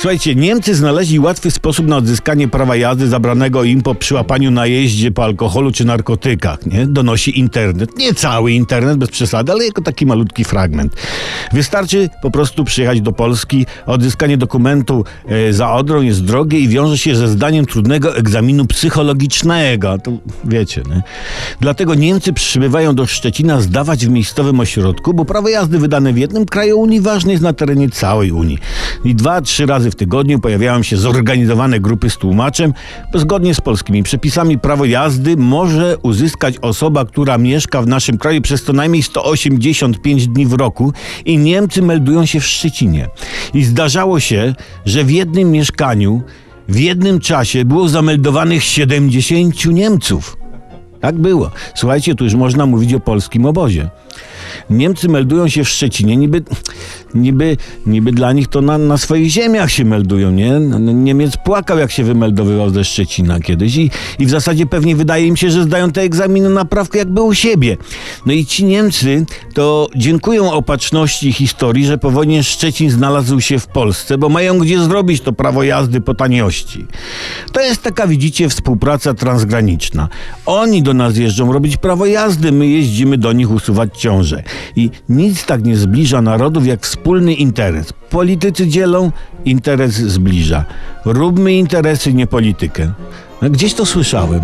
Słuchajcie, Niemcy znaleźli łatwy sposób na odzyskanie prawa jazdy zabranego im po przyłapaniu na jeździe po alkoholu czy narkotykach, nie? Donosi internet. Nie cały internet, bez przesady, ale jako taki malutki fragment. Wystarczy po prostu przyjechać do Polski. Odzyskanie dokumentu e, za Odrą jest drogie i wiąże się ze zdaniem trudnego egzaminu psychologicznego. To wiecie, nie? Dlatego Niemcy przybywają do Szczecina zdawać w miejscowym ośrodku, bo prawo jazdy wydane w jednym kraju Unii ważne jest na terenie całej Unii. I dwa, trzy razy w tygodniu pojawiają się zorganizowane grupy z tłumaczem, zgodnie z polskimi przepisami prawo jazdy może uzyskać osoba, która mieszka w naszym kraju przez co najmniej 185 dni w roku i Niemcy meldują się w Szczecinie. I zdarzało się, że w jednym mieszkaniu w jednym czasie było zameldowanych 70 Niemców. Tak było. Słuchajcie, tu już można mówić o polskim obozie. Niemcy meldują się w Szczecinie, niby, niby, niby dla nich to na, na swoich ziemiach się meldują, nie? Niemiec płakał, jak się wymeldowywał ze Szczecina kiedyś i, i w zasadzie pewnie wydaje im się, że zdają te egzaminy na prawkę jakby u siebie. No i ci Niemcy to dziękują opatrzności historii, że po wojnie Szczecin znalazł się w Polsce, bo mają gdzie zrobić to prawo jazdy po taniości. To jest taka, widzicie, współpraca transgraniczna. Oni do nas jeżdżą robić prawo jazdy, my jeździmy do nich usuwać ciąże. I nic tak nie zbliża narodów jak wspólny interes. Politycy dzielą, interes zbliża. Róbmy interesy, nie politykę. Gdzieś to słyszałem.